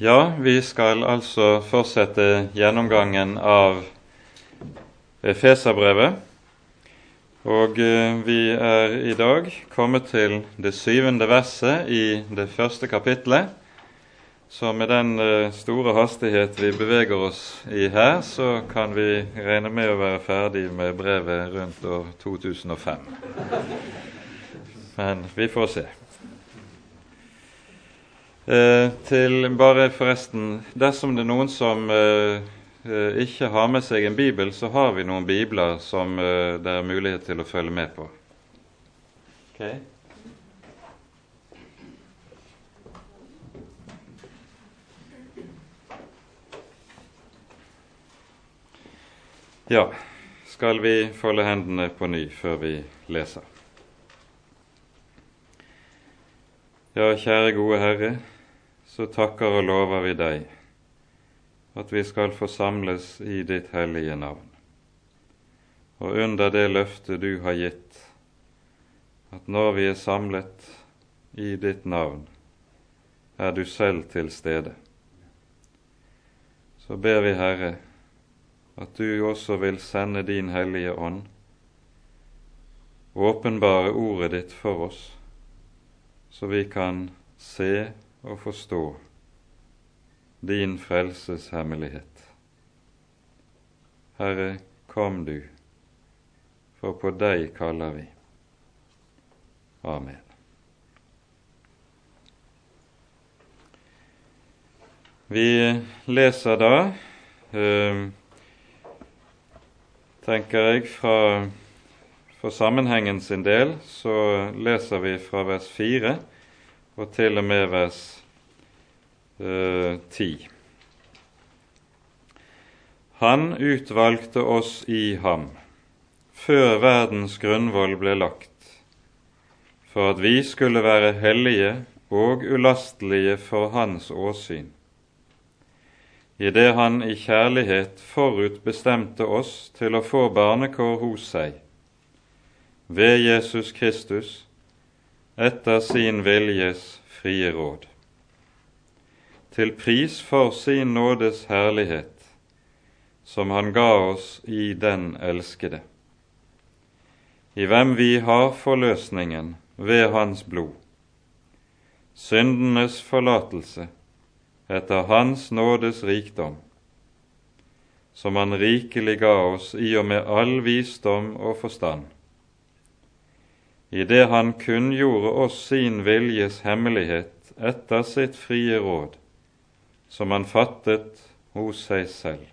Ja, vi skal altså fortsette gjennomgangen av Efeserbrevet. Og eh, vi er i dag kommet til det syvende verset i det første kapitlet. Så med den eh, store hastighet vi beveger oss i her, så kan vi regne med å være ferdig med brevet rundt år 2005. Men vi får se. Eh, til bare forresten Dersom det er noen som eh, eh, ikke har med seg en bibel, så har vi noen bibler som eh, det er mulighet til å følge med på. Okay. Ja, skal vi folde hendene på ny før vi leser? Ja, kjære gode Herre så takker og lover vi deg at vi skal forsamles i ditt hellige navn. Og under det løftet du har gitt, at når vi er samlet i ditt navn, er du selv til stede. Så ber vi, Herre, at du også vil sende din Hellige Ånd, åpenbare ordet ditt for oss, så vi kan se og forstå din frelses hemmelighet. Herre, kom du, for på deg kaller vi. Amen. Vi leser da, eh, tenker jeg, fra for sammenhengen sin del, så leser vi fra vers 4 og til og med vers eh, 10. Han utvalgte oss i ham før verdens grunnvoll ble lagt, for at vi skulle være hellige og ulastelige for Hans åsyn, idet Han i kjærlighet forutbestemte oss til å få barnekår hos seg, ved Jesus Kristus, etter sin viljes frie råd. Til pris for sin nådes herlighet, som han ga oss i den elskede, i hvem vi har forløsningen ved hans blod, syndenes forlatelse etter hans nådes rikdom, som han rikelig ga oss i og med all visdom og forstand idet han kunngjorde oss sin viljes hemmelighet etter sitt frie råd, som han fattet hos seg selv,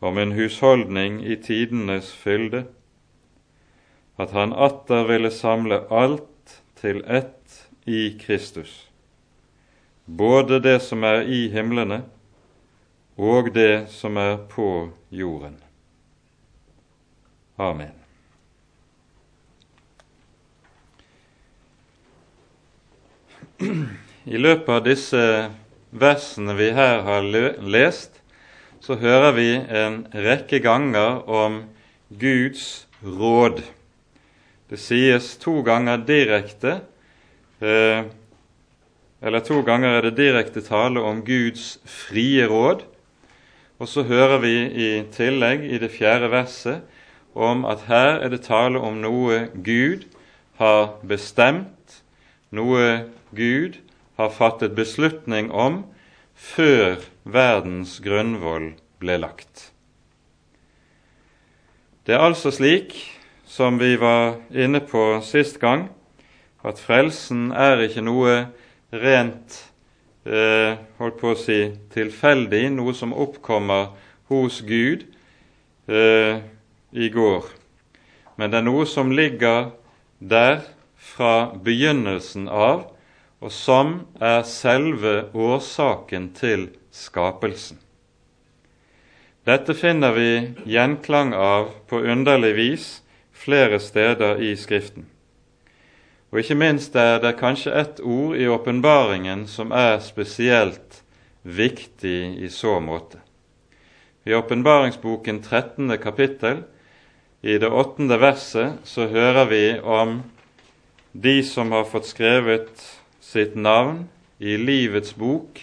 om en husholdning i tidenes fylde, at han atter ville samle alt til ett i Kristus, både det som er i himlene og det som er på jorden. Amen. I løpet av disse versene vi her har lest, så hører vi en rekke ganger om Guds råd. Det sies to ganger direkte eh, Eller to ganger er det direkte tale om Guds frie råd. Og så hører vi i tillegg i det fjerde verset om at her er det tale om noe Gud har bestemt, noe Gud har fattet beslutning om før verdens grunnvoll ble lagt. Det er altså slik, som vi var inne på sist gang, at frelsen er ikke noe rent eh, holdt på å si tilfeldig, noe som oppkommer hos Gud eh, i går, men det er noe som ligger der fra begynnelsen av, og som er selve årsaken til skapelsen. Dette finner vi gjenklang av på underlig vis flere steder i Skriften. Og ikke minst er det kanskje ett ord i åpenbaringen som er spesielt viktig i så måte. I åpenbaringsboken 13. kapittel, i det åttende verset, så hører vi om de som har fått skrevet sitt navn i livets bok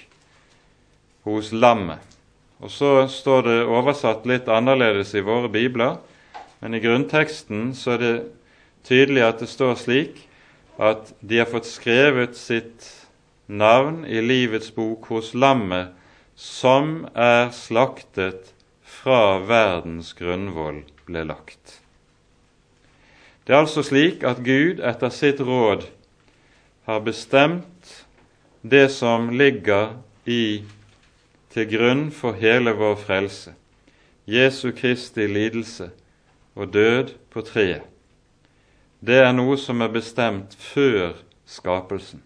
hos lammet. Og Så står det oversatt litt annerledes i våre bibler, men i grunnteksten så er det tydelig at det står slik at de har fått skrevet sitt navn i livets bok hos lammet som er slaktet fra verdens grunnvoll ble lagt. Det er altså slik at Gud etter sitt råd har bestemt det som ligger i til grunn for hele vår frelse, Jesu Kristi lidelse og død på treet. Det er noe som er bestemt før skapelsen,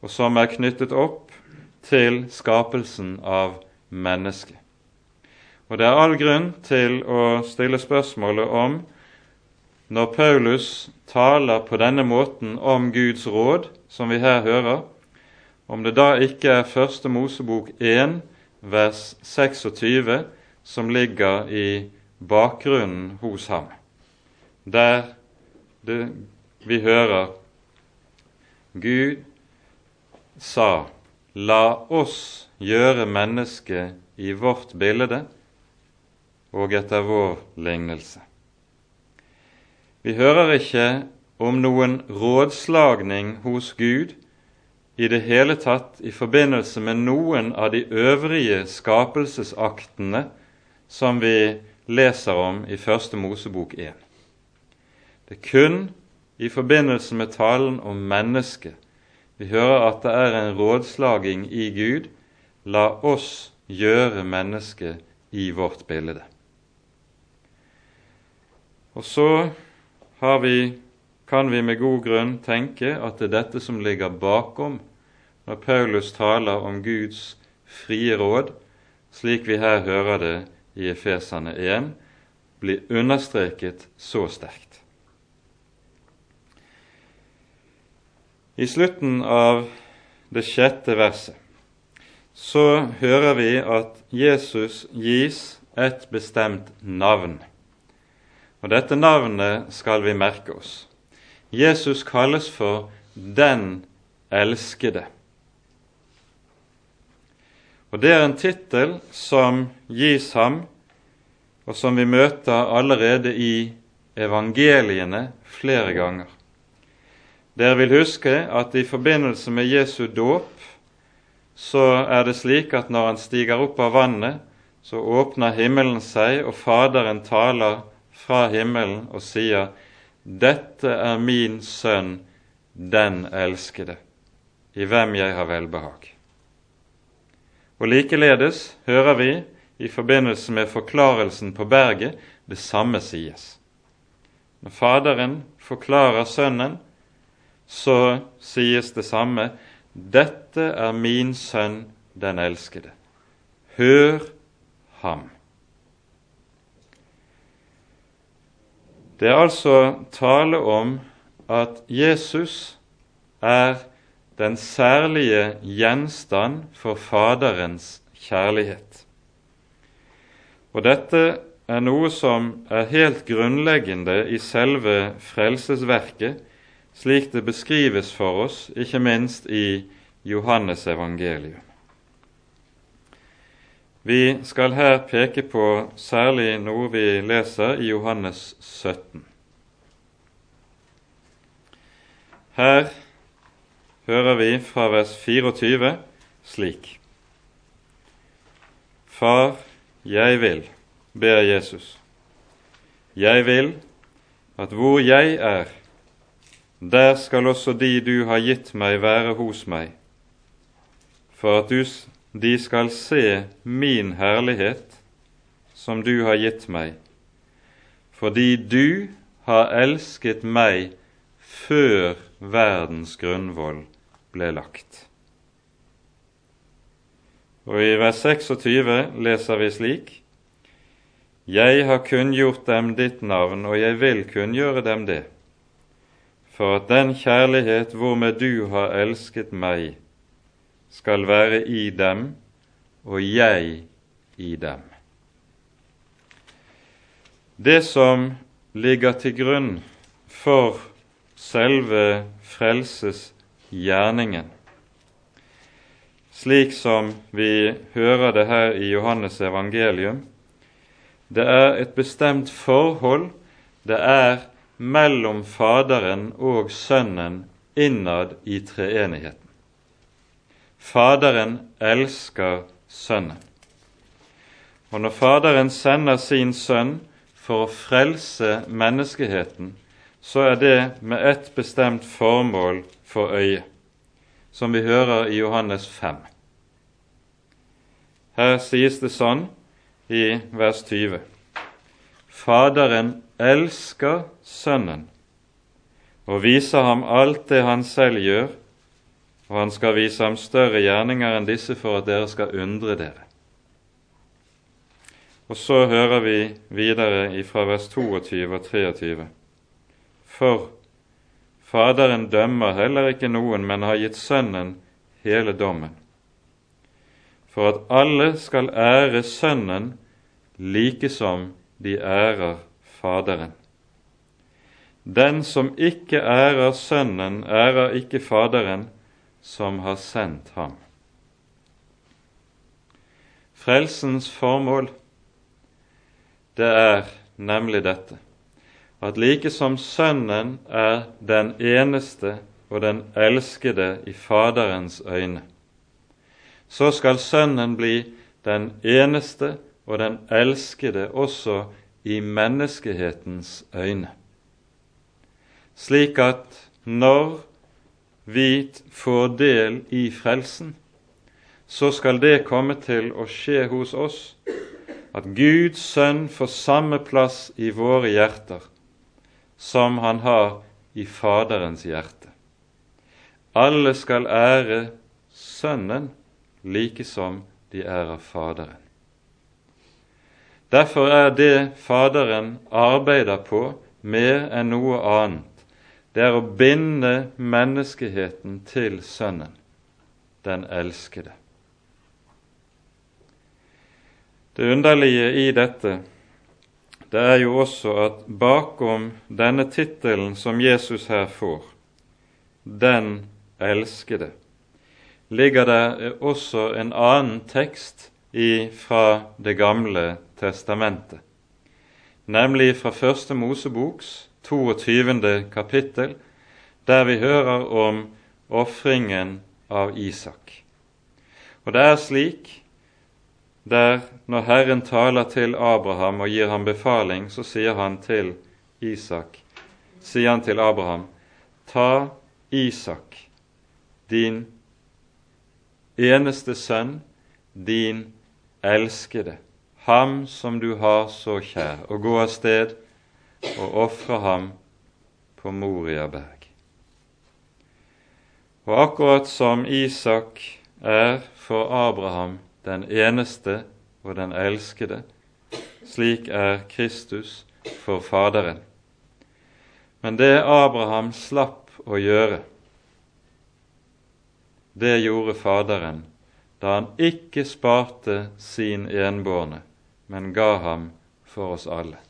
og som er knyttet opp til skapelsen av mennesket. Og det er all grunn til å stille spørsmålet om når Paulus taler på denne måten om Guds råd, som vi her hører, om det da ikke er Første Mosebok 1, vers 26, som ligger i bakgrunnen hos ham, der det, vi hører Gud sa, la oss gjøre mennesket i vårt bilde og etter vår lignelse. Vi hører ikke om noen rådslagning hos Gud i det hele tatt i forbindelse med noen av de øvrige skapelsesaktene som vi leser om i Første Mosebok 1. Det er kun i forbindelse med talen om mennesket vi hører at det er en rådslaging i Gud la oss gjøre mennesket i vårt bilde. Og så vi, kan vi med god grunn tenke at det er dette som ligger bakom når Paulus taler om Guds frie råd, slik vi her hører det i Efesane 1, blir understreket så sterkt. I slutten av det sjette verset så hører vi at Jesus gis et bestemt navn. Og Dette navnet skal vi merke oss. Jesus kalles for Den elskede. Og Det er en tittel som gis ham, og som vi møter allerede i evangeliene flere ganger. Dere vil huske at i forbindelse med Jesu dåp så er det slik at når han stiger opp av vannet, så åpner himmelen seg, og Faderen taler fra himmelen og sier:" Dette er min sønn, den elskede, i hvem jeg har velbehag. Og Likeledes hører vi i forbindelse med forklarelsen på berget det samme sies. Når Faderen forklarer Sønnen, så sies det samme Dette er min sønn, den elskede. Hør ham. Det er altså tale om at Jesus er den særlige gjenstand for Faderens kjærlighet. Og dette er noe som er helt grunnleggende i selve frelsesverket, slik det beskrives for oss, ikke minst i Johannes evangelium. Vi skal her peke på særlig noe vi leser i Johannes 17. Her hører vi fra vers 24 slik Far, jeg vil, ber Jesus, jeg vil at hvor jeg er, der skal også de du har gitt meg, være hos meg, for at du de skal se min herlighet som du har gitt meg, fordi du har elsket meg før verdens grunnvoll ble lagt. Og i vers 26 leser vi slik:" Jeg har kunngjort dem ditt navn, og jeg vil kunngjøre dem det, for at den kjærlighet hvormed du har elsket meg, skal være i dem, og jeg i dem. Det som ligger til grunn for selve frelsesgjerningen, slik som vi hører det her i Johannes evangelium. Det er et bestemt forhold det er mellom Faderen og Sønnen innad i treenigheten. Faderen elsker Sønnen. Og når Faderen sender sin Sønn for å frelse menneskeheten, så er det med ett bestemt formål for øyet som vi hører i Johannes 5. Her sies det sånn i vers 20.: Faderen elsker Sønnen og viser ham alt det han selv gjør, og han skal vise ham større gjerninger enn disse for at dere skal undre dere. Og så hører vi videre fra vers 22 og 23. For Faderen dømmer heller ikke noen, men har gitt Sønnen hele dommen, for at alle skal ære Sønnen like som de ærer Faderen. Den som ikke ærer Sønnen, ærer ikke Faderen, som har sendt ham. Frelsens formål, det er nemlig dette at like som Sønnen er den eneste og den elskede i Faderens øyne, så skal Sønnen bli den eneste og den elskede også i menneskehetens øyne. Slik at når vi får del i frelsen, så skal det komme til å skje hos oss at Guds sønn får samme plass i våre hjerter som han har i Faderens hjerte. Alle skal ære Sønnen like som de ærer Faderen. Derfor er det Faderen arbeider på, mer enn noe annet. Det er å binde menneskeheten til Sønnen, den elskede. Det underlige i dette det er jo også at bakom denne tittelen som Jesus her får, Den elskede, ligger det også en annen tekst fra Det gamle testamentet, nemlig fra Første Moseboks 22. kapittel, der vi hører om ofringen av Isak. Og det er slik der når Herren taler til Abraham og gir ham befaling, så sier han til Isak, sier han til Abraham, ta Isak, din eneste sønn, din elskede, ham som du har så kjær, og gå av sted og ofre ham på Moriaberg. Og akkurat som Isak er for Abraham den eneste og den elskede. Slik er Kristus for Faderen. Men det Abraham slapp å gjøre, det gjorde Faderen da han ikke sparte sin enbårne, men ga ham for oss alle.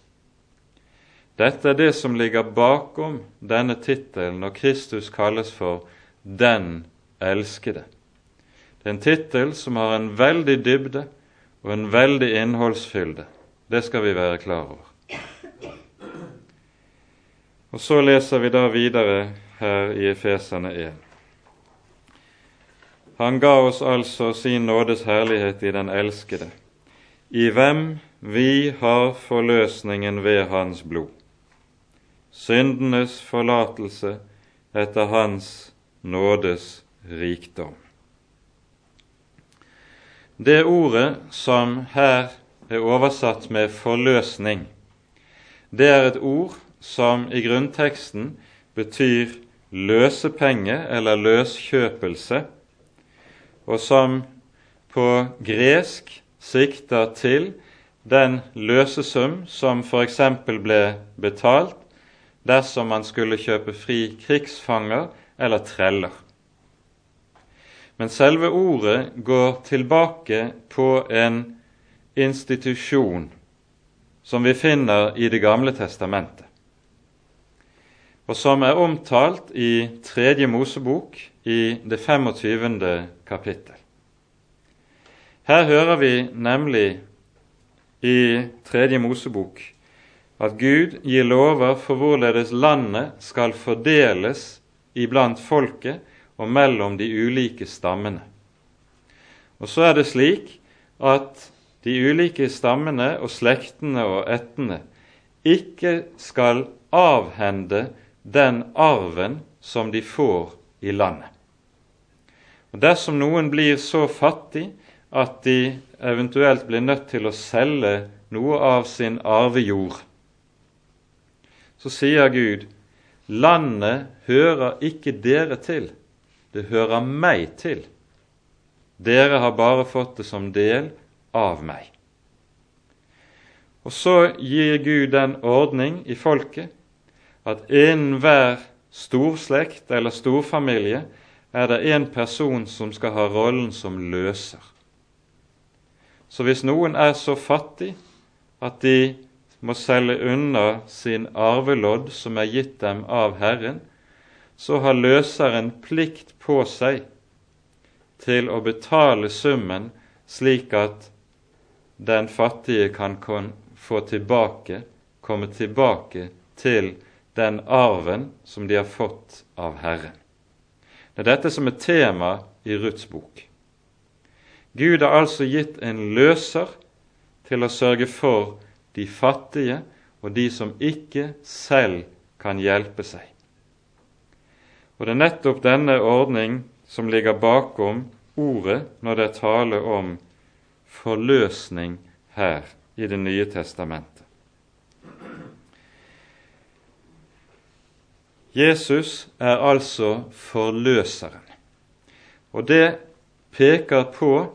Dette er det som ligger bakom denne tittelen når Kristus kalles for Den elskede. Det er en tittel som har en veldig dybde og en veldig innholdsfylde. Det skal vi være klar over. Og Så leser vi da videre her i Efeserne 1. Han ga oss altså sin nådes herlighet i den elskede, i hvem vi har forløsningen ved Hans blod, syndenes forlatelse etter Hans nådes rikdom. Det ordet som her er oversatt med 'forløsning', det er et ord som i grunnteksten betyr løsepenge eller løskjøpelse, og som på gresk sikter til den løsesum som f.eks. ble betalt dersom man skulle kjøpe fri krigsfanger eller treller. Men selve ordet går tilbake på en institusjon som vi finner i Det gamle testamentet, og som er omtalt i Tredje Mosebok i det 25. kapittel. Her hører vi nemlig i Tredje Mosebok at Gud gir lover for hvorledes landet skal fordeles iblant folket og mellom de ulike stammene. Og så er det slik at de ulike stammene og slektene og ættene ikke skal avhende den arven som de får i landet. Og Dersom noen blir så fattig at de eventuelt blir nødt til å selge noe av sin arvejord, så sier Gud landet hører ikke dere til, det hører meg til. Dere har bare fått det som del av meg. Og så gir Gud den ordning i folket at innen hver storslekt eller storfamilie er det en person som skal ha rollen som løser. Så hvis noen er så fattig at de må selge unna sin arvelodd som er gitt dem av Herren, så har løseren plikt på seg til å betale summen slik at den fattige kan få tilbake, komme tilbake til den arven som de har fått av Herren. Det er dette som er tema i Ruths bok. Gud har altså gitt en løser til å sørge for de fattige og de som ikke selv kan hjelpe seg. Og det er nettopp denne ordning som ligger bakom ordet når det er tale om forløsning her i Det nye testamentet. Jesus er altså forløseren. Og det peker på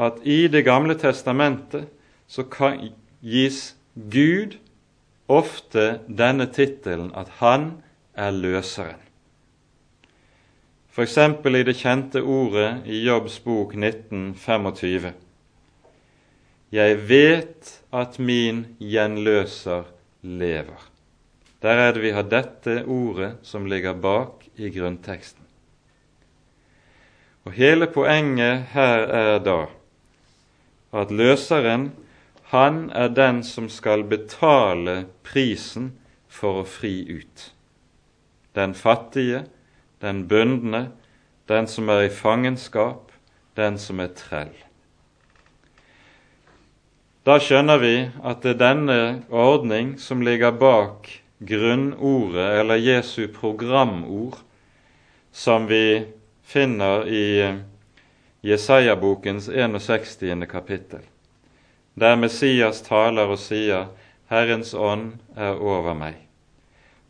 at i Det gamle testamentet så kan gis Gud ofte denne tittelen at han er løseren. F.eks. i det kjente ordet i Jobbs bok 1925. Jeg vet at min gjenløser lever. Der er det vi har dette ordet som ligger bak i grunnteksten. Og Hele poenget her er da at løseren, han er den som skal betale prisen for å fri ut. Den fattige, den bundne, den som er i fangenskap, den som er trell. Da skjønner vi at det er denne ordning som ligger bak grunnordet, eller Jesu programord, som vi finner i Jesaja-bokens 61. kapittel, der Messias taler og sier Herrens ånd er over meg,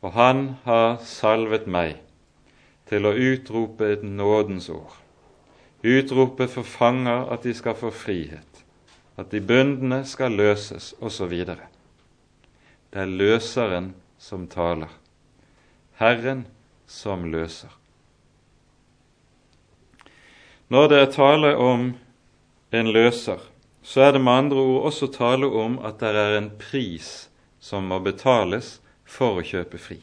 og han har salvet meg til å utrope et nådens ord. utrope for fanger at de skal få frihet at de bundne skal løses, osv. Det er løseren som taler. Herren som løser. Når det er tale om en løser, så er det med andre ord også tale om at det er en pris som må betales for å kjøpe fri.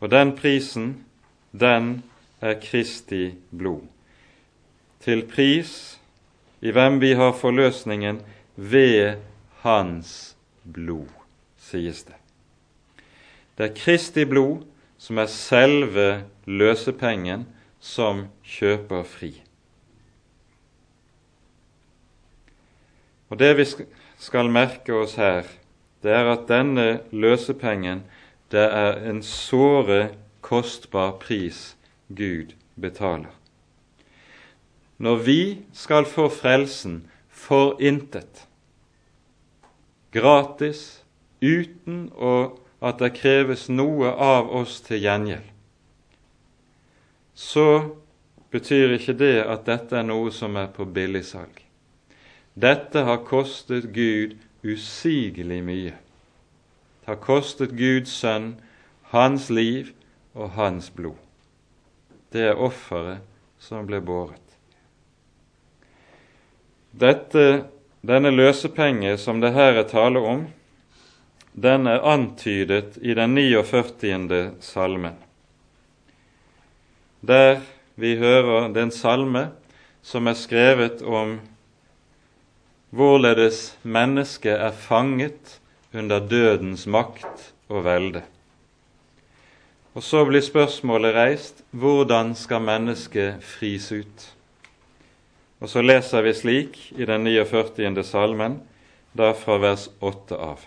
Og den prisen, den er Kristi blod. Til pris i hvem vi har forløsningen ved Hans blod, sies det. Det er Kristi blod som er selve løsepengen som kjøper fri. Og Det vi skal merke oss her, det er at denne løsepengen det er en såre kostbar pris Gud betaler når vi skal få frelsen for intet, gratis, uten at det kreves noe av oss til gjengjeld, så betyr ikke det at dette er noe som er på billigsalg. Dette har kostet Gud usigelig mye. Det har kostet Guds sønn hans liv og hans blod. Det er offeret som ble båret. Dette, denne løsepenge som det her er tale om, den er antydet i den 49. salmen, der vi hører den salme som er skrevet om hvorledes mennesket er fanget under dødens makt og velde. Og så blir spørsmålet reist hvordan skal mennesket fris ut? Og så leser vi slik i den 49. salmen, da fra vers 8 av.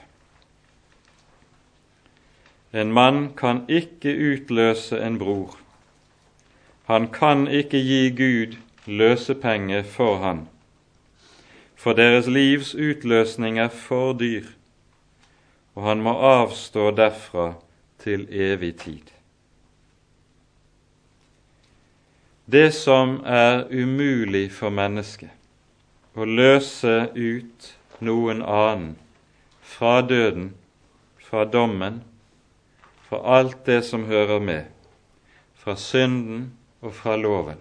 En mann kan ikke utløse en bror. Han kan ikke gi Gud løsepenge for han, for deres livs utløsning er for dyr, og han må avstå derfra til evig tid. Det som er umulig for mennesket, å løse ut noen annen fra døden, fra dommen, fra alt det som hører med, fra synden og fra loven.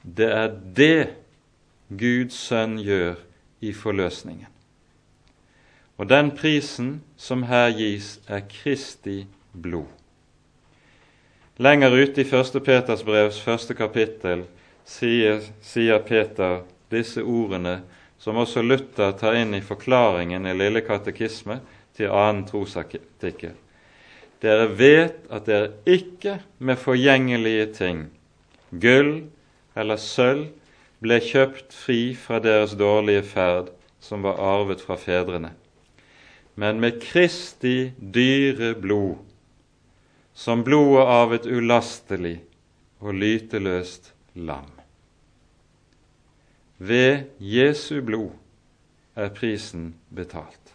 Det er det Guds sønn gjør i forløsningen. Og den prisen som her gis, er Kristi blod. Lenger ute i 1. Peters brevs første kapittel sier, sier, Peter disse ordene som også Luther tar inn i forklaringen i Lille katekisme til annen trosartikkel. Dere vet at dere ikke med forgjengelige ting, gull eller sølv, ble kjøpt fri fra deres dårlige ferd som var arvet fra fedrene, men med Kristi dyre blod som blodet av et ulastelig og lyteløst lam. Ved Jesu blod er prisen betalt.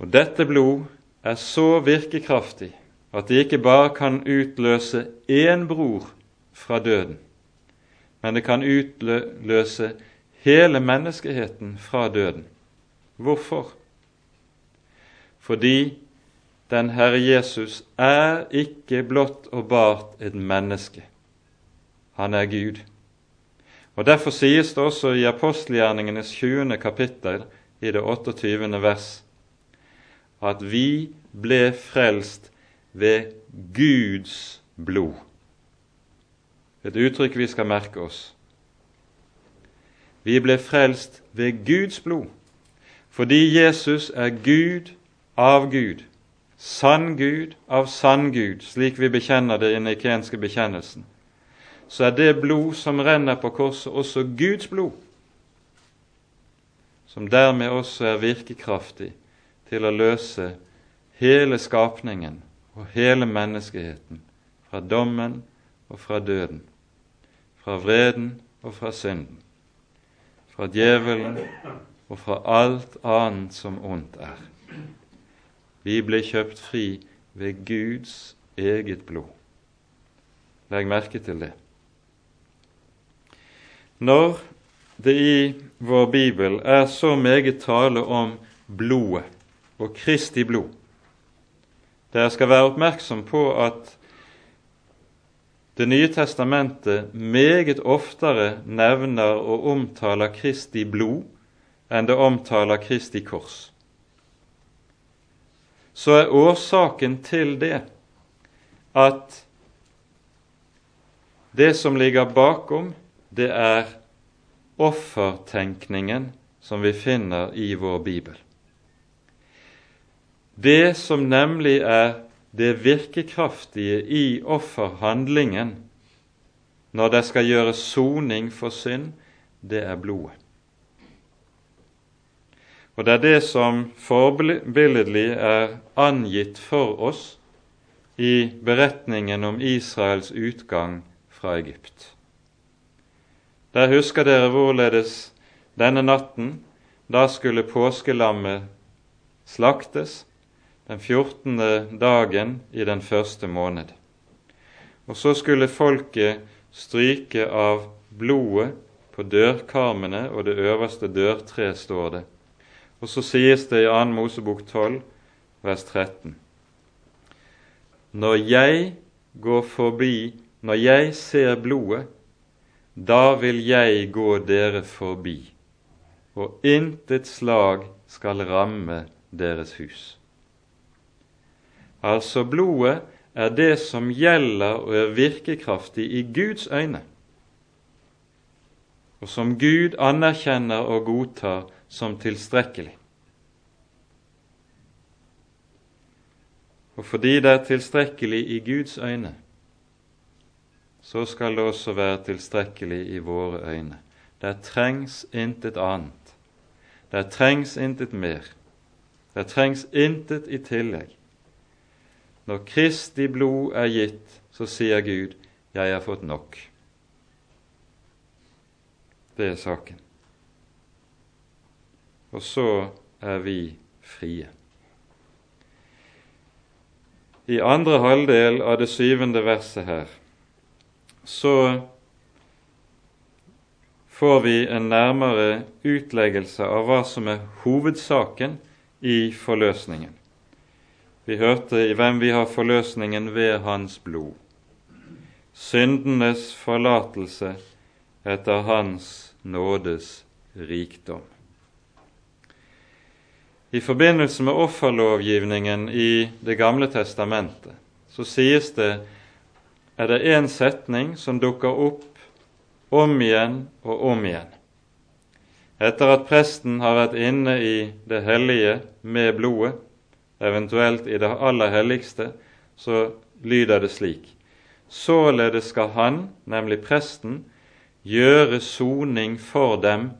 Og dette blod er så virkekraftig at det ikke bare kan utløse én bror fra døden, men det kan utløse hele menneskeheten fra døden. Hvorfor? Fordi den Herre Jesus er ikke blott og bart et menneske. Han er Gud. Og Derfor sies det også i apostelgjerningenes 20. kapittel, i det 28. vers, at vi ble frelst ved Guds blod. Et uttrykk vi skal merke oss. Vi ble frelst ved Guds blod, fordi Jesus er Gud av Gud sann Gud av sann Gud, slik vi bekjenner det i den ikenske bekjennelsen, så er det blod som renner på korset, også Guds blod, som dermed også er virkekraftig til å løse hele skapningen og hele menneskeheten fra dommen og fra døden, fra vreden og fra synden, fra djevelen og fra alt annet som ondt er. Vi ble kjøpt fri ved Guds eget blod. Legg merke til det. Når det i vår bibel er så meget tale om blodet og Kristi blod Dere skal være oppmerksom på at Det nye testamentet meget oftere nevner og omtaler Kristi blod enn det omtaler Kristi kors så er årsaken til det at det som ligger bakom, det er offertenkningen som vi finner i vår bibel. Det som nemlig er det virkekraftige i offerhandlingen når det skal gjøres soning for synd, det er blodet. Og det er det som forbilledlig er angitt for oss i beretningen om Israels utgang fra Egypt. Der husker dere hvorledes denne natten, da skulle påskelammet slaktes den 14. dagen i den første måned. Og så skulle folket stryke av blodet på dørkarmene og det øverste dørtre, står det, og så sies det i 2. Mosebok 12, vers 13. Når jeg går forbi, når jeg ser blodet, da vil jeg gå dere forbi, og intet slag skal ramme deres hus. Altså, blodet er det som gjelder og er virkekraftig i Guds øyne og som Gud anerkjenner og godtar som tilstrekkelig. Og fordi det er tilstrekkelig i Guds øyne, så skal det også være tilstrekkelig i våre øyne. Der trengs intet annet. Der trengs intet mer. Der trengs intet i tillegg. Når Kristi blod er gitt, så sier Gud, 'Jeg har fått nok'. Det er saken. Og så er vi frie. I andre halvdel av det syvende verset her så får vi en nærmere utleggelse av hva som er hovedsaken i forløsningen. Vi hørte i hvem vi har forløsningen ved Hans blod. Syndenes forlatelse etter Hans nådes rikdom. I forbindelse med offerlovgivningen i Det gamle testamentet så sies det er det én setning som dukker opp om igjen og om igjen. Etter at presten har vært inne i det hellige med blodet, eventuelt i det aller helligste, så lyder det slik. Således skal han, nemlig presten, gjøre soning for dem,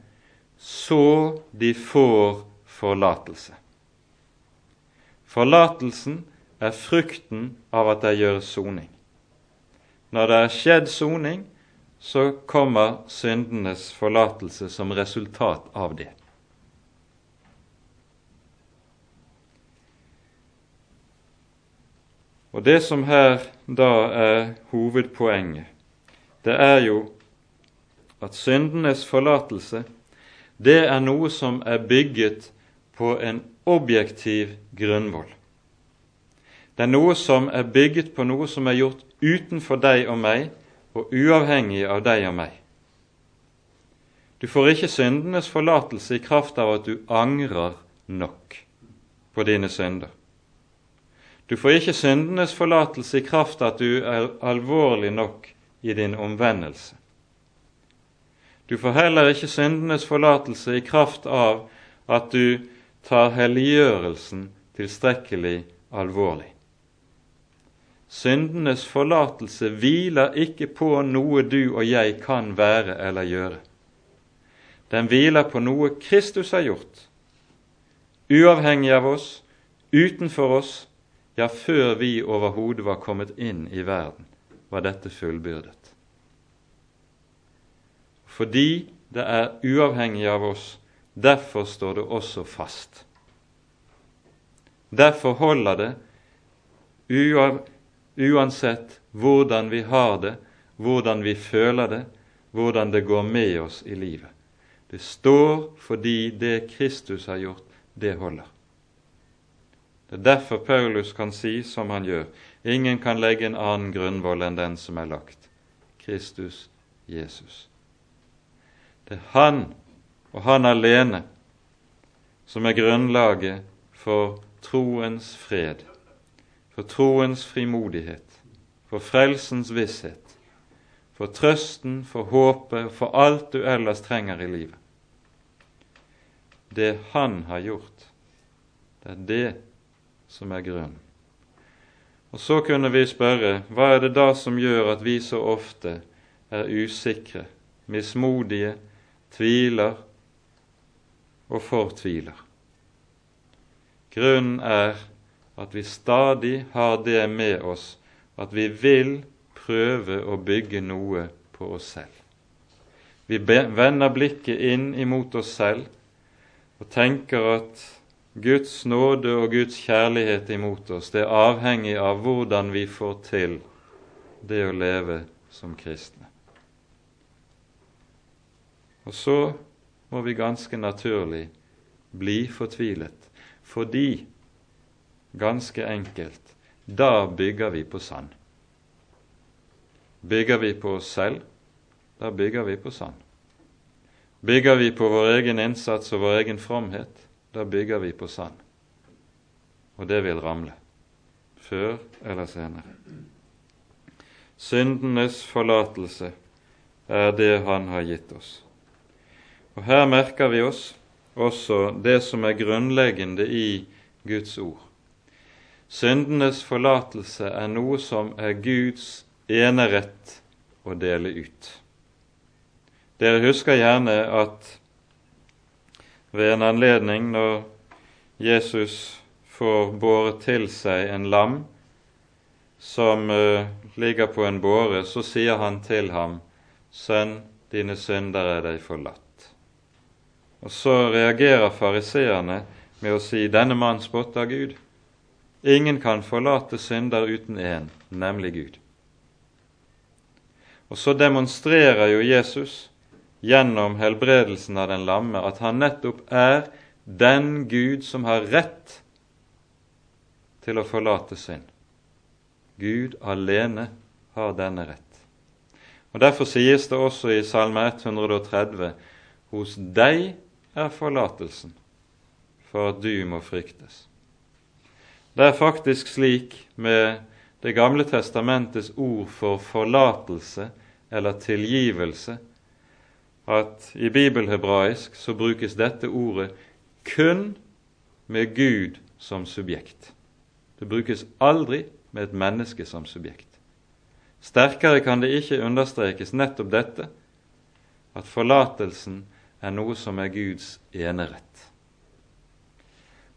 så de får forlatelse. Forlatelsen er frukten av at det gjøres soning. Når det er skjedd soning, så kommer syndenes forlatelse som resultat av det. Og Det som her da er hovedpoenget, det er jo at syndenes forlatelse, det er noe som er bygget på en objektiv grunnvoll. Det er noe som er bygget på noe som er gjort utenfor deg og meg, og uavhengig av deg og meg. Du får ikke syndenes forlatelse i kraft av at du angrer nok på dine synder. Du får ikke syndenes forlatelse i kraft av at du er alvorlig nok i din omvendelse. Du får heller ikke syndenes forlatelse i kraft av at du tar helliggjørelsen tilstrekkelig alvorlig. Syndenes forlatelse hviler ikke på noe du og jeg kan være eller gjøre. Den hviler på noe Kristus har gjort, uavhengig av oss, utenfor oss, ja, før vi overhodet var kommet inn i verden, var dette fullbyrdet. Fordi det er uavhengig av oss, derfor står det også fast. Derfor holder det uansett hvordan vi har det, hvordan vi føler det, hvordan det går med oss i livet. Det står fordi det Kristus har gjort, det holder. Det er derfor Paulus kan si som han gjør, ingen kan legge en annen grunnvoll enn den som er lagt, Kristus Jesus. Det er Han og Han alene som er grunnlaget for troens fred for troens frimodighet, for frelsens visshet, for trøsten, for håpet, for alt du ellers trenger i livet. Det Han har gjort, det er det som er grunnen. Og så kunne vi spørre hva er det da som gjør at vi så ofte er usikre, mismodige, tviler og fortviler? Grunnen er at vi stadig har det med oss at vi vil prøve å bygge noe på oss selv. Vi vender blikket inn imot oss selv og tenker at Guds nåde og Guds kjærlighet imot oss, det er avhengig av hvordan vi får til det å leve som kristne. Og så må vi ganske naturlig bli fortvilet fordi Ganske enkelt. Da bygger vi på sand. Bygger vi på oss selv, da bygger vi på sand. Bygger vi på vår egen innsats og vår egen fromhet, da bygger vi på sand. Og det vil ramle, før eller senere. Syndenes forlatelse er det Han har gitt oss. Og her merker vi oss også det som er grunnleggende i Guds ord. Syndenes forlatelse er noe som er Guds enerett å dele ut. Dere husker gjerne at ved en anledning når Jesus får båret til seg en lam som uh, ligger på en båre, så sier han til ham, Sønn, dine synder er deg forlatt. Og så reagerer fariseerne med å si, denne mann spotter Gud. Ingen kan forlate synder uten én, nemlig Gud. Og så demonstrerer jo Jesus gjennom helbredelsen av den lamme at han nettopp er den Gud som har rett til å forlate synd. Gud alene har denne rett. Og Derfor sies det også i Salme 130.: Hos deg er forlatelsen, for at du må fryktes. Det er faktisk slik med Det gamle testamentets ord for forlatelse eller tilgivelse at i bibelhebraisk så brukes dette ordet kun med Gud som subjekt. Det brukes aldri med et menneske som subjekt. Sterkere kan det ikke understrekes nettopp dette, at forlatelsen er noe som er Guds enerett.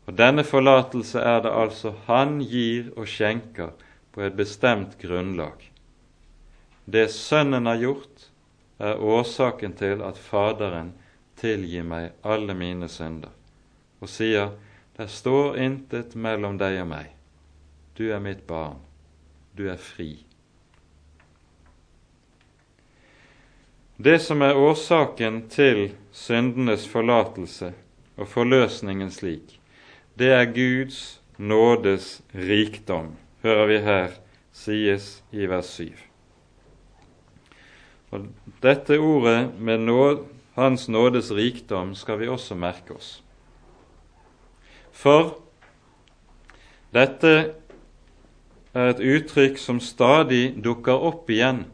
Og denne forlatelse er det altså Han gir og skjenker på et bestemt grunnlag. Det Sønnen har gjort, er årsaken til at Faderen tilgir meg alle mine synder, og sier, det står intet mellom deg og meg, du er mitt barn. Du er fri. Det som er årsaken til syndenes forlatelse og forløsningen slik, det er Guds nådes rikdom, hører vi her sies i vers 7. Og Dette ordet med nåd, Hans nådes rikdom skal vi også merke oss. For dette er et uttrykk som stadig dukker opp igjen,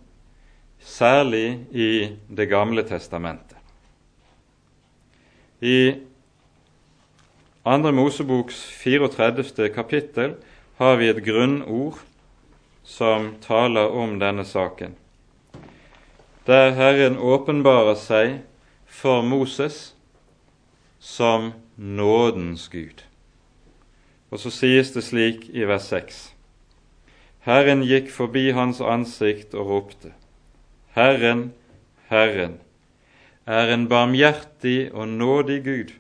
særlig i Det gamle testamentet. I Andre Moseboks 34. kapittel har vi et grunnord som taler om denne saken, der Herren åpenbarer seg for Moses som nådens Gud. Og så sies det slik i vers 6. Herren gikk forbi hans ansikt og ropte, Herren, Herren, er en barmhjertig og nådig Gud,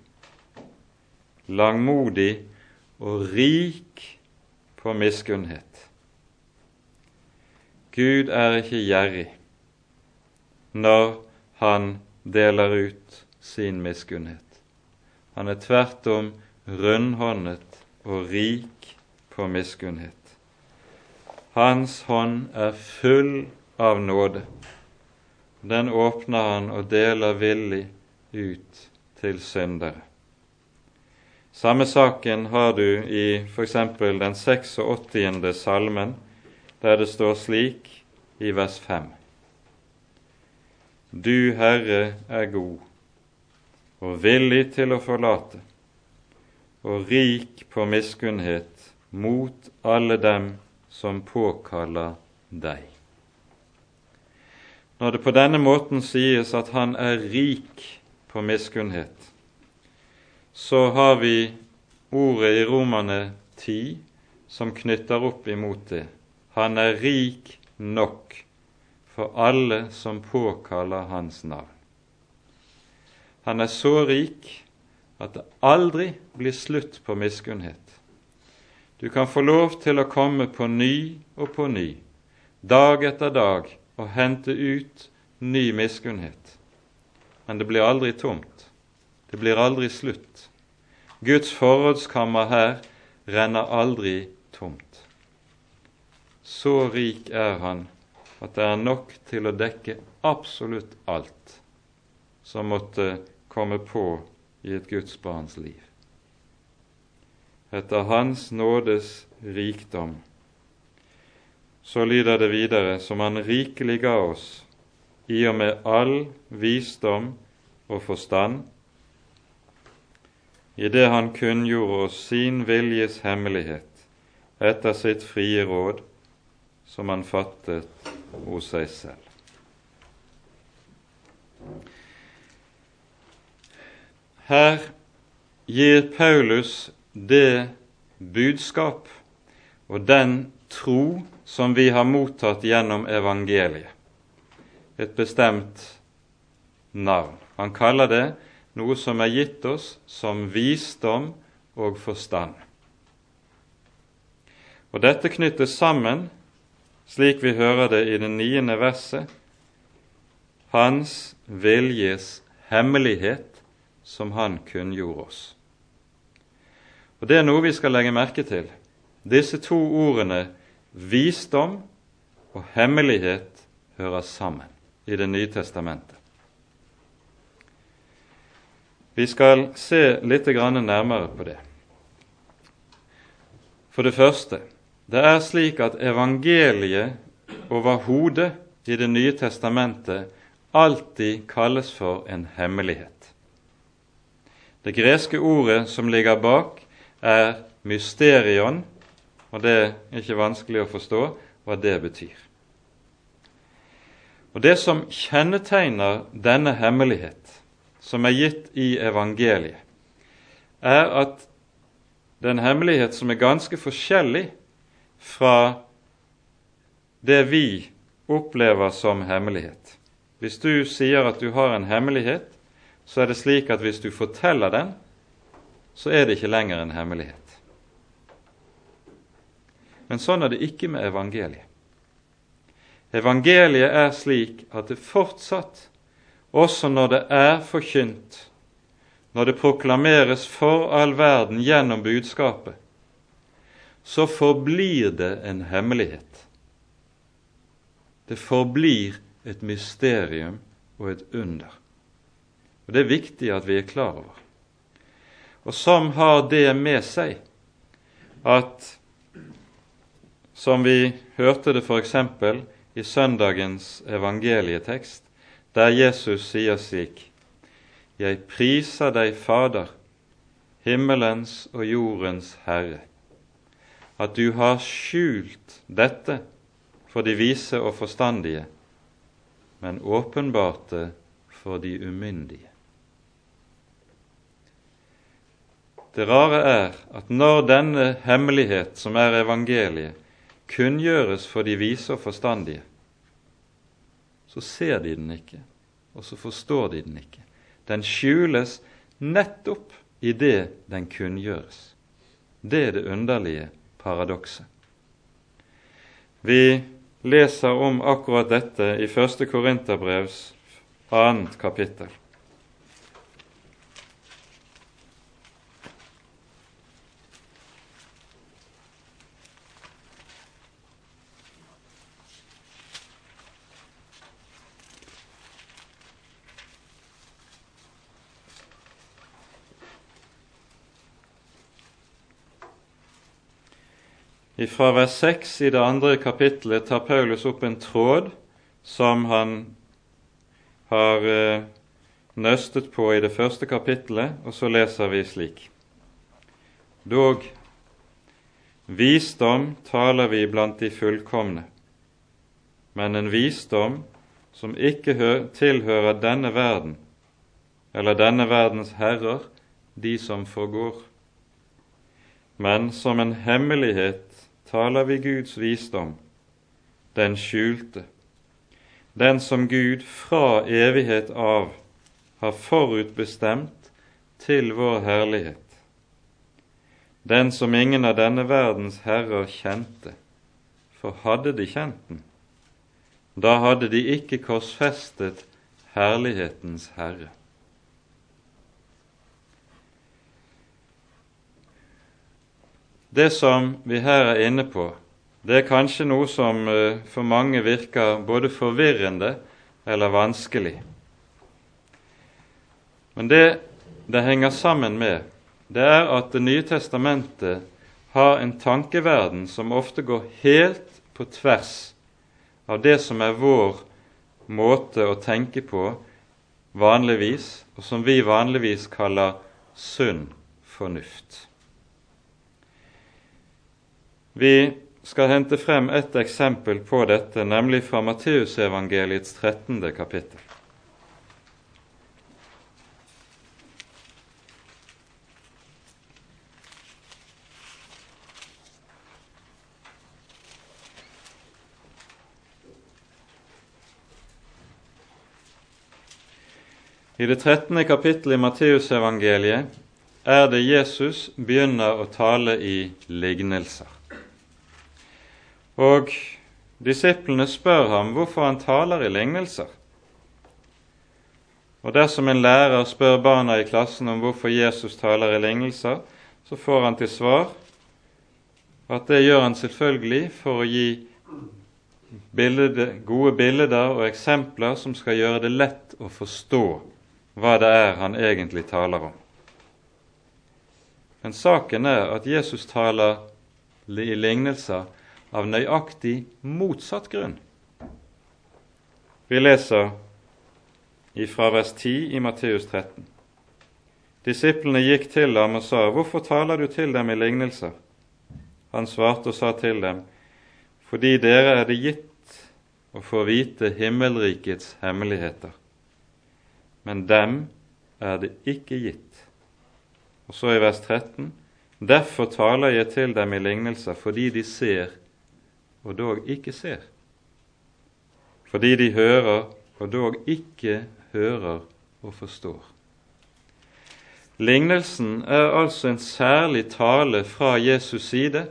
langmodig og rik på miskunnhet. Gud er ikke gjerrig når han deler ut sin miskunnhet. Han er tvert om rundhåndet og rik på miskunnhet. Hans hånd er full av nåde. Den åpner han og deler villig ut til syndere. Samme saken har du i f.eks. den 86. salmen, der det står slik i vers 5. Du, Herre, er god og villig til å forlate, og rik på miskunnhet mot alle dem som påkaller deg. Når det på denne måten sies at han er rik på miskunnhet, så har vi ordet i Romane 10 som knytter opp imot det. Han er rik nok for alle som påkaller hans navn. Han er så rik at det aldri blir slutt på miskunnhet. Du kan få lov til å komme på ny og på ny, dag etter dag, og hente ut ny miskunnhet. Men det blir aldri tomt. Det blir aldri slutt. Guds forrådskammer her renner aldri tomt. Så rik er Han at det er nok til å dekke absolutt alt som måtte komme på i et Guds barns liv etter Hans nådes rikdom. Så lyder det videre, som Han rikelig ga oss, i og med all visdom og forstand, i det han kunngjorde oss sin viljes hemmelighet etter sitt frie råd, som han fattet hos seg selv. Her gir Paulus det budskap og den tro som vi har mottatt gjennom evangeliet, et bestemt navn. Han kaller det noe som er gitt oss som visdom og forstand. Og Dette knyttes sammen, slik vi hører det i det niende verset, Hans viljes hemmelighet som Han kunngjorde oss. Og Det er noe vi skal legge merke til. Disse to ordene visdom og hemmelighet hører sammen i Det nye testamentet. Vi skal se litt nærmere på det. For det første det er slik at evangeliet overhodet i Det nye testamentet alltid kalles for en hemmelighet. Det greske ordet som ligger bak, er mysterion, og det er ikke vanskelig å forstå hva det betyr. Og Det som kjennetegner denne hemmelighet, som er gitt i evangeliet, er at det er en hemmelighet som er ganske forskjellig fra det vi opplever som hemmelighet. Hvis du sier at du har en hemmelighet, så er det slik at hvis du forteller den, så er det ikke lenger en hemmelighet. Men sånn er det ikke med evangeliet. Evangeliet er slik at det fortsatt, også når det er forkynt, når det proklameres for all verden gjennom budskapet, så forblir det en hemmelighet. Det forblir et mysterium og et under. Og Det er viktig at vi er klar over og som har det med seg at Som vi hørte det f.eks. i søndagens evangelietekst, der Jesus sier slik Jeg priser deg, Fader, himmelens og jordens Herre, at du har skjult dette for de vise og forstandige, men åpenbarte for de umyndige. Det rare er at når denne hemmelighet, som er evangeliet, kunngjøres for de vise og forstandige, så ser de den ikke, og så forstår de den ikke. Den skjules nettopp i det den kunngjøres. Det er det underlige paradokset. Vi leser om akkurat dette i 1. Korinterbrevs annet kapittel. Fra vers 6 i det andre kapittelet tar Paulus opp en tråd som han har eh, nøstet på i det første kapittelet, og så leser vi slik. Dog, visdom taler vi blant de fullkomne, men en visdom som ikke tilhører denne verden, eller denne verdens herrer, de som forgår, men som en hemmelighet taler vi Guds visdom, den skjulte, den som Gud fra evighet av har forutbestemt til vår herlighet, den som ingen av denne verdens herrer kjente, for hadde de kjent den, da hadde de ikke korsfestet herlighetens herre. Det som vi her er inne på, det er kanskje noe som eh, for mange virker både forvirrende eller vanskelig. Men det det henger sammen med, det er at Det nye testamentet har en tankeverden som ofte går helt på tvers av det som er vår måte å tenke på vanligvis, og som vi vanligvis kaller sunn fornuft. Vi skal hente frem et eksempel på dette, nemlig fra Matteusevangeliets 13. kapittel. I det 13. kapittelet i Matteusevangeliet er det Jesus begynner å tale i lignelser. Og disiplene spør ham hvorfor han taler i lignelser. Og dersom en lærer spør barna i klassen om hvorfor Jesus taler i lignelser, så får han til svar at det gjør han selvfølgelig for å gi bilde, gode bilder og eksempler som skal gjøre det lett å forstå hva det er han egentlig taler om. Men saken er at Jesus taler i lignelser av nøyaktig motsatt grunn. Vi leser ifra vers 10 i Matteus 13. Disiplene gikk til ham og sa, Hvorfor taler du til dem i lignelser? Han svarte og sa til dem, Fordi dere er det gitt å få vite himmelrikets hemmeligheter, men dem er det ikke gitt. Og så i vers 13.: Derfor taler jeg til dem i lignelser, fordi de ser og dog ikke ser. Fordi de hører og dog ikke hører og forstår. Lignelsen er altså en særlig tale fra Jesus' side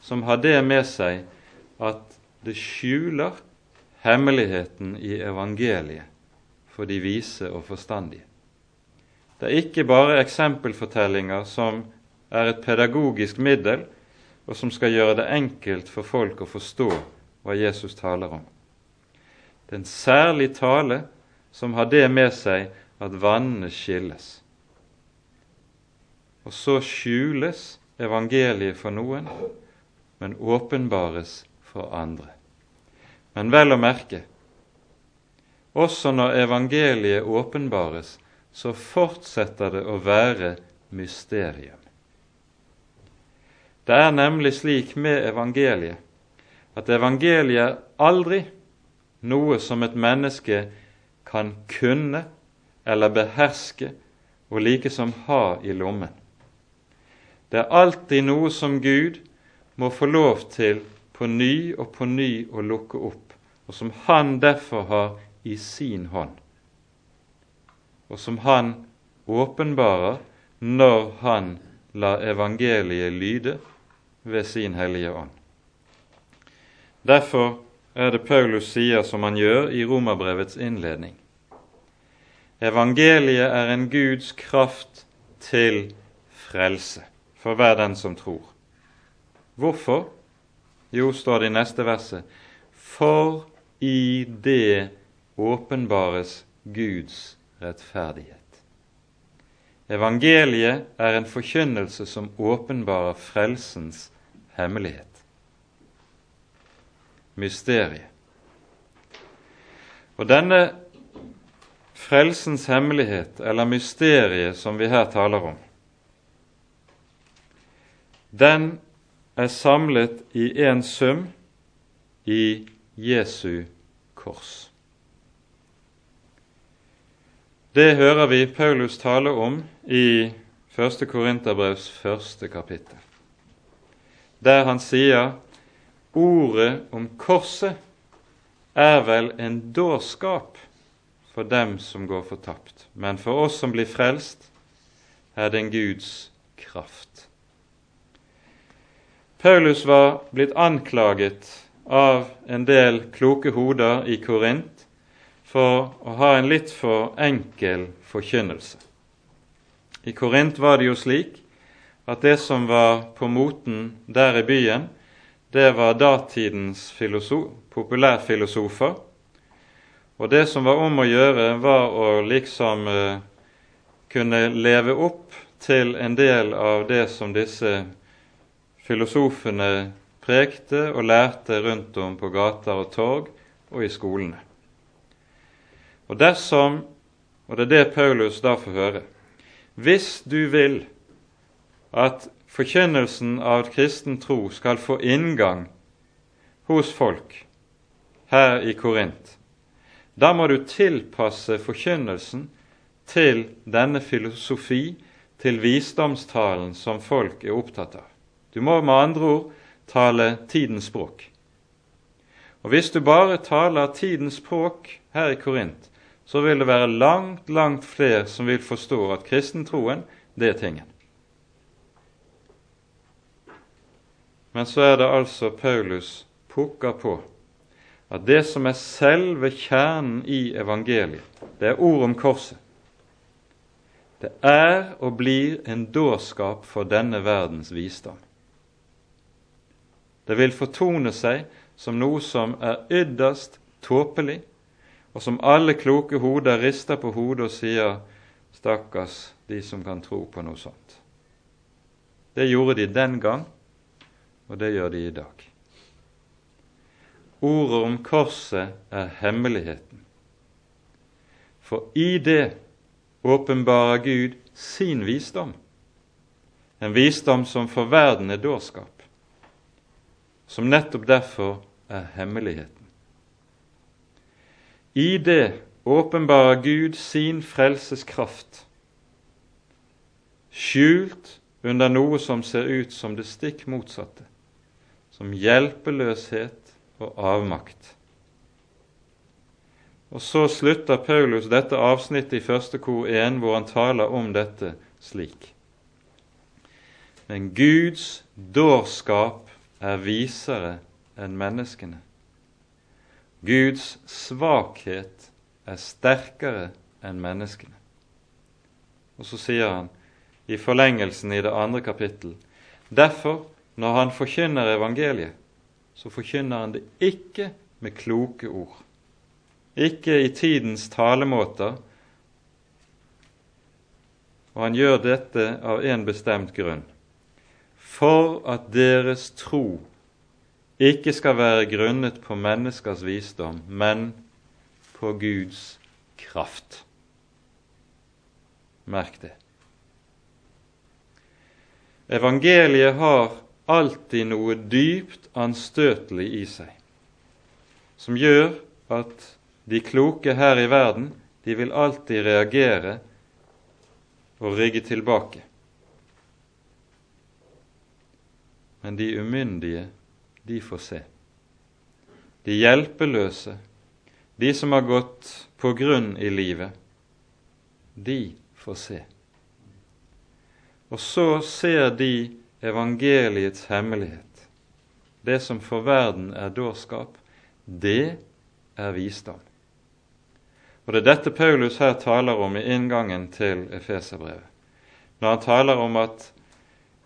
som har det med seg at det skjuler hemmeligheten i evangeliet for de vise og forstandige. Det er ikke bare eksempelfortellinger som er et pedagogisk middel, og som skal gjøre det enkelt for folk å forstå hva Jesus taler om. Det er en særlig tale som har det med seg at vannene skilles. Og så skjules evangeliet for noen, men åpenbares for andre. Men vel å merke også når evangeliet åpenbares, så fortsetter det å være mysterium. Det er nemlig slik med evangeliet at evangeliet er aldri noe som et menneske kan kunne eller beherske og likesom ha i lommen. Det er alltid noe som Gud må få lov til på ny og på ny å lukke opp, og som Han derfor har i sin hånd, og som han åpenbarer når han lar evangeliet lyde ved sin Hellige Ånd. Derfor er det Paulus sier som han gjør i Romerbrevets innledning. Evangeliet er en Guds kraft til frelse for hver den som tror. Hvorfor? Jo, står det i neste verset, for i det åpenbares Guds rettferdighet. Evangeliet er en forkynnelse som åpenbarer frelsens hemmelighet. Mysteriet. Og denne frelsens hemmelighet, eller mysteriet som vi her taler om, den er samlet i en sum i Jesu kors. Det hører vi Paulus tale om i 1. Korinterbrevs første kapittel, der han sier ordet om korset er vel en dårskap for dem som går fortapt, men for oss som blir frelst, er det en Guds kraft. Paulus var blitt anklaget av en del kloke hoder i Korint for å ha en litt for enkel forkynnelse. I Korint var det jo slik at det som var på moten der i byen, det var datidens filosof, populærfilosofer. Og det som var om å gjøre, var å liksom eh, kunne leve opp til en del av det som disse filosofene prekte og lærte rundt om på gater og torg og i skolene. Og dersom og det er det Paulus da får høre. Hvis du vil at forkynnelsen av kristen tro skal få inngang hos folk her i Korint, da må du tilpasse forkynnelsen til denne filosofi, til visdomstalen som folk er opptatt av. Du må med andre ord tale tidens språk. Og Hvis du bare taler tidens språk her i Korint, så vil det være langt, langt flere som vil forstå at kristentroen, det er tingen. Men så er det altså Paulus pukker på at det som er selve kjernen i evangeliet, det er ord om korset. Det er og blir en dårskap for denne verdens visdom. Det vil fortone seg som noe som er ytterst tåpelig, og som alle kloke hoder rister på hodet og sier 'stakkars de som kan tro på noe sånt'. Det gjorde de den gang, og det gjør de i dag. Ordet om korset er hemmeligheten. For i det åpenbarer Gud sin visdom, en visdom som for verden er dårskap, som nettopp derfor er hemmeligheten. I det åpenbarer Gud sin frelseskraft, skjult under noe som ser ut som det stikk motsatte, som hjelpeløshet og avmakt. Og Så slutter Paulus dette avsnittet i første kor 1, hvor han taler om dette slik. Men Guds dårskap er visere enn menneskene. Guds svakhet er sterkere enn menneskene. Og så sier han i forlengelsen i det andre kapittel Derfor, når han forkynner evangeliet, så forkynner han det ikke med kloke ord, ikke i tidens talemåter, og han gjør dette av en bestemt grunn for at deres tro ikke skal være grunnet på menneskers visdom, men på Guds kraft. Merk det. Evangeliet har alltid noe dypt anstøtelig i seg, som gjør at de kloke her i verden de vil alltid reagere og rygge tilbake. Men de umyndige de får se. De hjelpeløse, de som har gått på grunn i livet, de får se. Og så ser de evangeliets hemmelighet. Det som for verden er dårskap, det er visdom. Og Det er dette Paulus her taler om i inngangen til Efeserbrevet, når han taler om at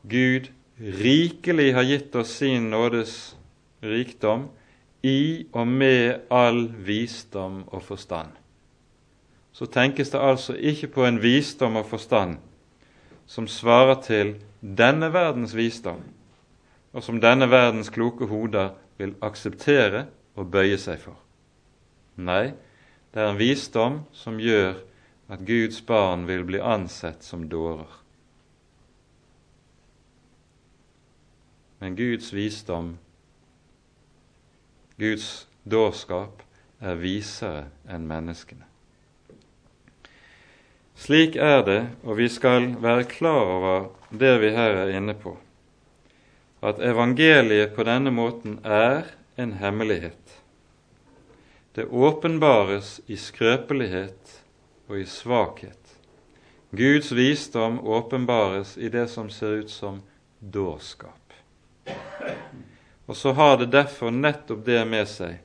Gud rikelig har gitt oss sin nådes rikdom i og med all visdom og forstand. Så tenkes det altså ikke på en visdom og forstand som svarer til denne verdens visdom, og som denne verdens kloke hoder vil akseptere og bøye seg for. Nei, det er en visdom som gjør at Guds barn vil bli ansett som dårer. Men Guds visdom, Guds dårskap, er visere enn menneskene. Slik er det, og vi skal være klar over det vi her er inne på, at evangeliet på denne måten er en hemmelighet. Det åpenbares i skrøpelighet og i svakhet. Guds visdom åpenbares i det som ser ut som dårskap. Og så har det derfor nettopp det med seg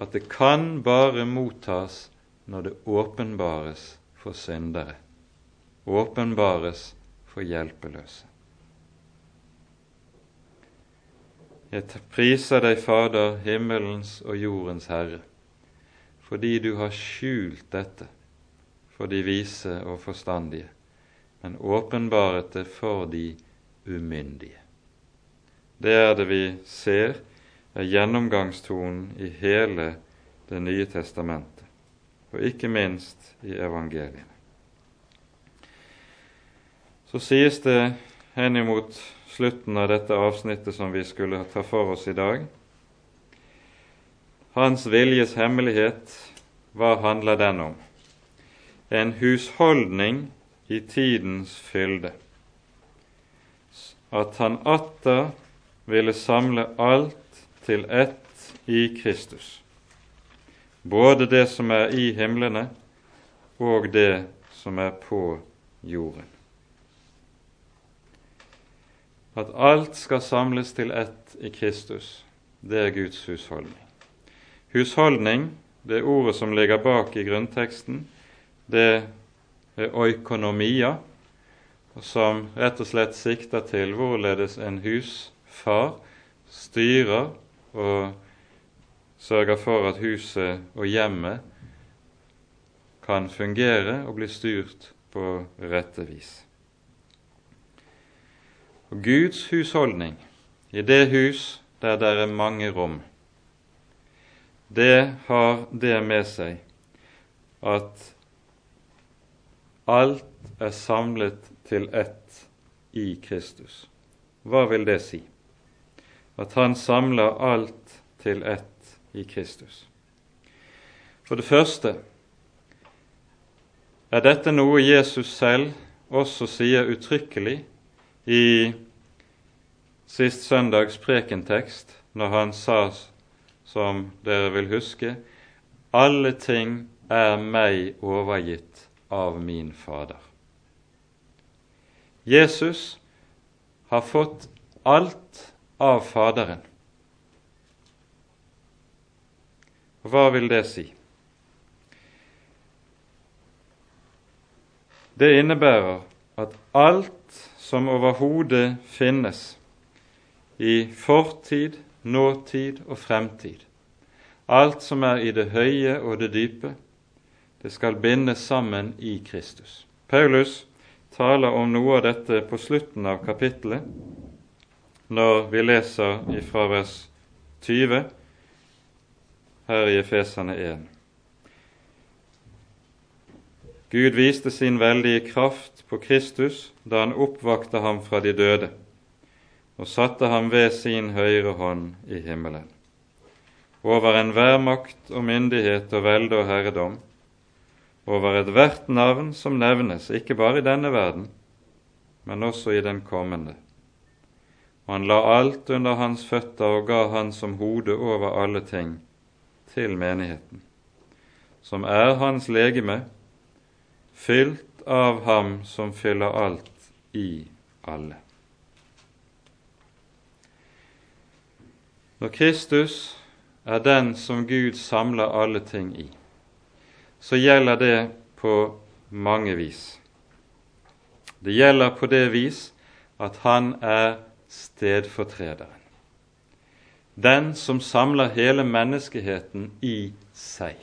at det kan bare mottas når det åpenbares for syndere, åpenbares for hjelpeløse. Jeg priser deg, Fader, himmelens og jordens Herre, fordi du har skjult dette for de vise og forstandige, men åpenbaret det for de umyndige. Det er det vi ser er gjennomgangstonen i hele Det nye testamentet, og ikke minst i evangeliene. Så sies det henimot slutten av dette avsnittet som vi skulle ta for oss i dag. Hans viljes hemmelighet, hva handler den om? En husholdning i tidens fylde. At han atter ville samle alt til ett i Kristus. Både det som er i himlene, og det som er på jorden. At alt skal samles til ett i Kristus, det er Guds husholdning. Husholdning, det ordet som ligger bak i grunnteksten, det er oikonomia, som rett og slett sikter til hvorledes en husfar styrer og sørger for at huset og hjemmet kan fungere og bli styrt på rette vis. Og Guds husholdning i det hus der det er mange rom, det har det med seg at alt er samlet til ett i Kristus. Hva vil det si? At han samler alt til ett i Kristus. For det første er dette noe Jesus selv også sier uttrykkelig i sist søndags prekentekst, når han sa, som dere vil huske, alle ting er meg overgitt av min Fader. Jesus har fått alt av Faderen. Hva vil det si? Det innebærer at alt som overhodet finnes i fortid, nåtid og fremtid, alt som er i det høye og det dype, det skal bindes sammen i Kristus. Paulus taler om noe av dette på slutten av kapittelet, når vi leser fra vers 20 her i Efesane 1. Gud viste sin veldige kraft på Kristus da han oppvakte ham fra de døde og satte ham ved sin høyre hånd i himmelen, over enhver makt og myndighet og velde og herredom, over ethvert navn som nevnes, ikke bare i denne verden, men også i den kommende. Og han la alt under hans føtter og ga han som hode over alle ting til menigheten, som er hans legeme, fylt av Ham som fyller alt i alle. Når Kristus er den som Gud samler alle ting i, så gjelder det på mange vis. Det gjelder på det vis at han er stedfortrederen. Den som samler hele menneskeheten i seg.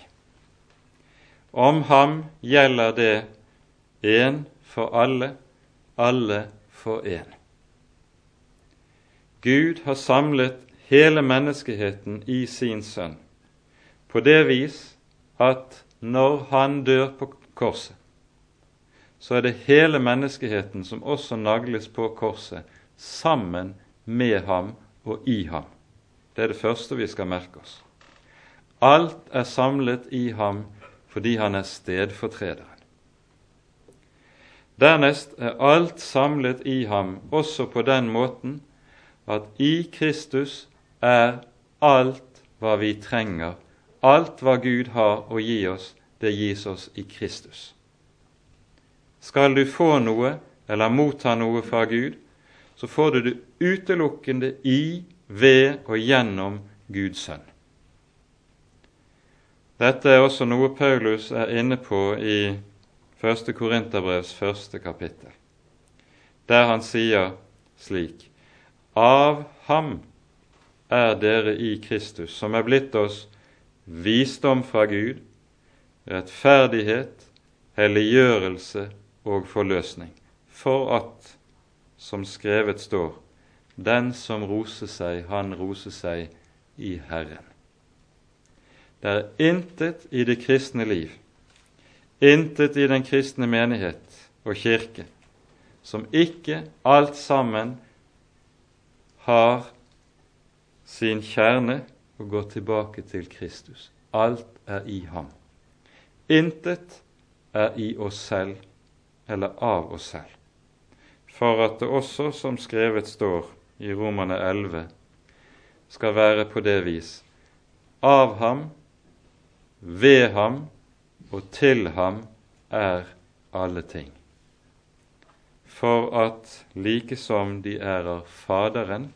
Om ham gjelder det én for alle, alle for én. Gud har samlet hele menneskeheten i sin sønn på det vis at når han dør på korset, så er det hele menneskeheten som også nagles på korset, sammen med ham og i ham. Det er det første vi skal merke oss. Alt er samlet i ham fordi han er stedfortrederen. Dernest er alt samlet i ham også på den måten at i Kristus er alt hva vi trenger, alt hva Gud har å gi oss, det gis oss i Kristus. Skal du få noe eller motta noe fra Gud, så får du det utelukkende i, ved og gjennom Guds sønn. Dette er også noe Paulus er inne på i 1. Korinterbrevs første kapittel, der han sier slik Av ham er dere i Kristus, som er blitt oss visdom fra Gud, rettferdighet, helliggjørelse og forløsning, for at, som skrevet står, den som roser seg, han roser seg i Herren. Det er intet i det kristne liv, intet i den kristne menighet og kirke, som ikke alt sammen har sin kjerne og går tilbake til Kristus. Alt er i ham. Intet er i oss selv eller av oss selv. For at det også, som skrevet står i Romane 11, skal være på det vis av ham, ved ham og til ham er alle ting. For at like som de ærer Faderen,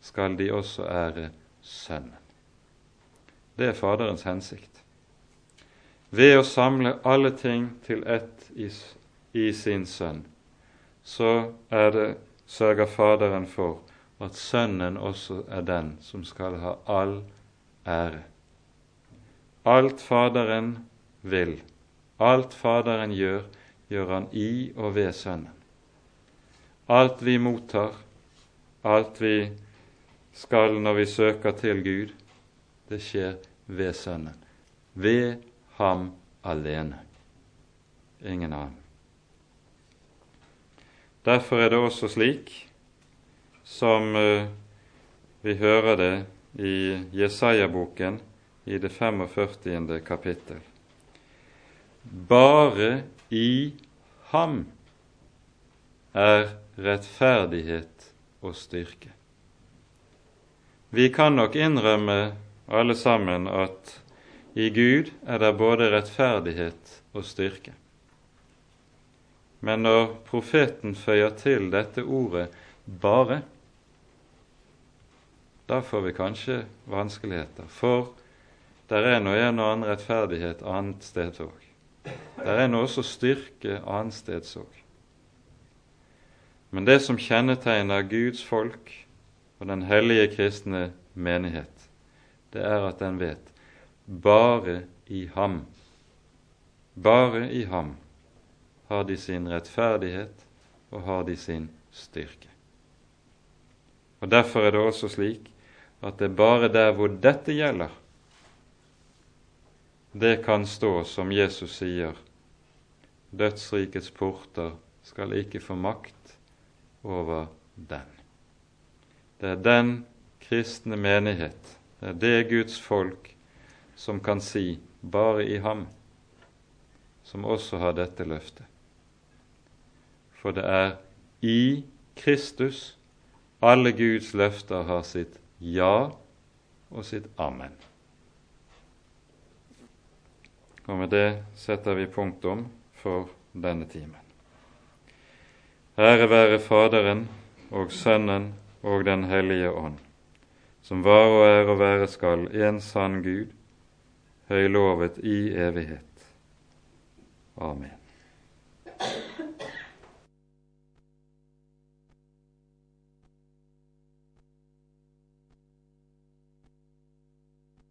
skal de også ære Sønnen. Det er Faderens hensikt. Ved å samle alle ting til ett i, i sin Sønn, så er det, sørger Faderen for at Sønnen også er den som skal ha all ære. Alt Faderen vil, alt Faderen gjør, gjør han i og ved Sønnen. Alt vi mottar, alt vi skal når vi søker til Gud, det skjer ved Sønnen. Ved ham alene. Ingen annen. Derfor er det også slik som uh, vi hører det i Jesaja-boken i det 45. kapittel. Bare i ham er rettferdighet og styrke. Vi kan nok innrømme alle sammen at i Gud er det både rettferdighet og styrke. Men når profeten føyer til dette ordet 'bare', da får vi kanskje vanskeligheter. For der er nå en og annen rettferdighet annet sted òg. Der er nå også styrke annet sted òg. Men det som kjennetegner Guds folk, og den hellige kristne menighet, det er at den vet bare i ham, bare i ham har de sin rettferdighet og har de sin styrke. Og Derfor er det også slik at det er bare der hvor dette gjelder, det kan stå som Jesus sier, dødsrikets porter skal ikke få makt over den. Det er den kristne menighet, det er det Guds folk som kan si 'bare i ham', som også har dette løftet. For det er i Kristus alle Guds løfter har sitt ja og sitt amen. Og med det setter vi punktum for denne timen. Ære være Faderen og Sønnen og Den hellige ånd, som var og er og være skal en sann Gud, høylovet i evighet. Amen.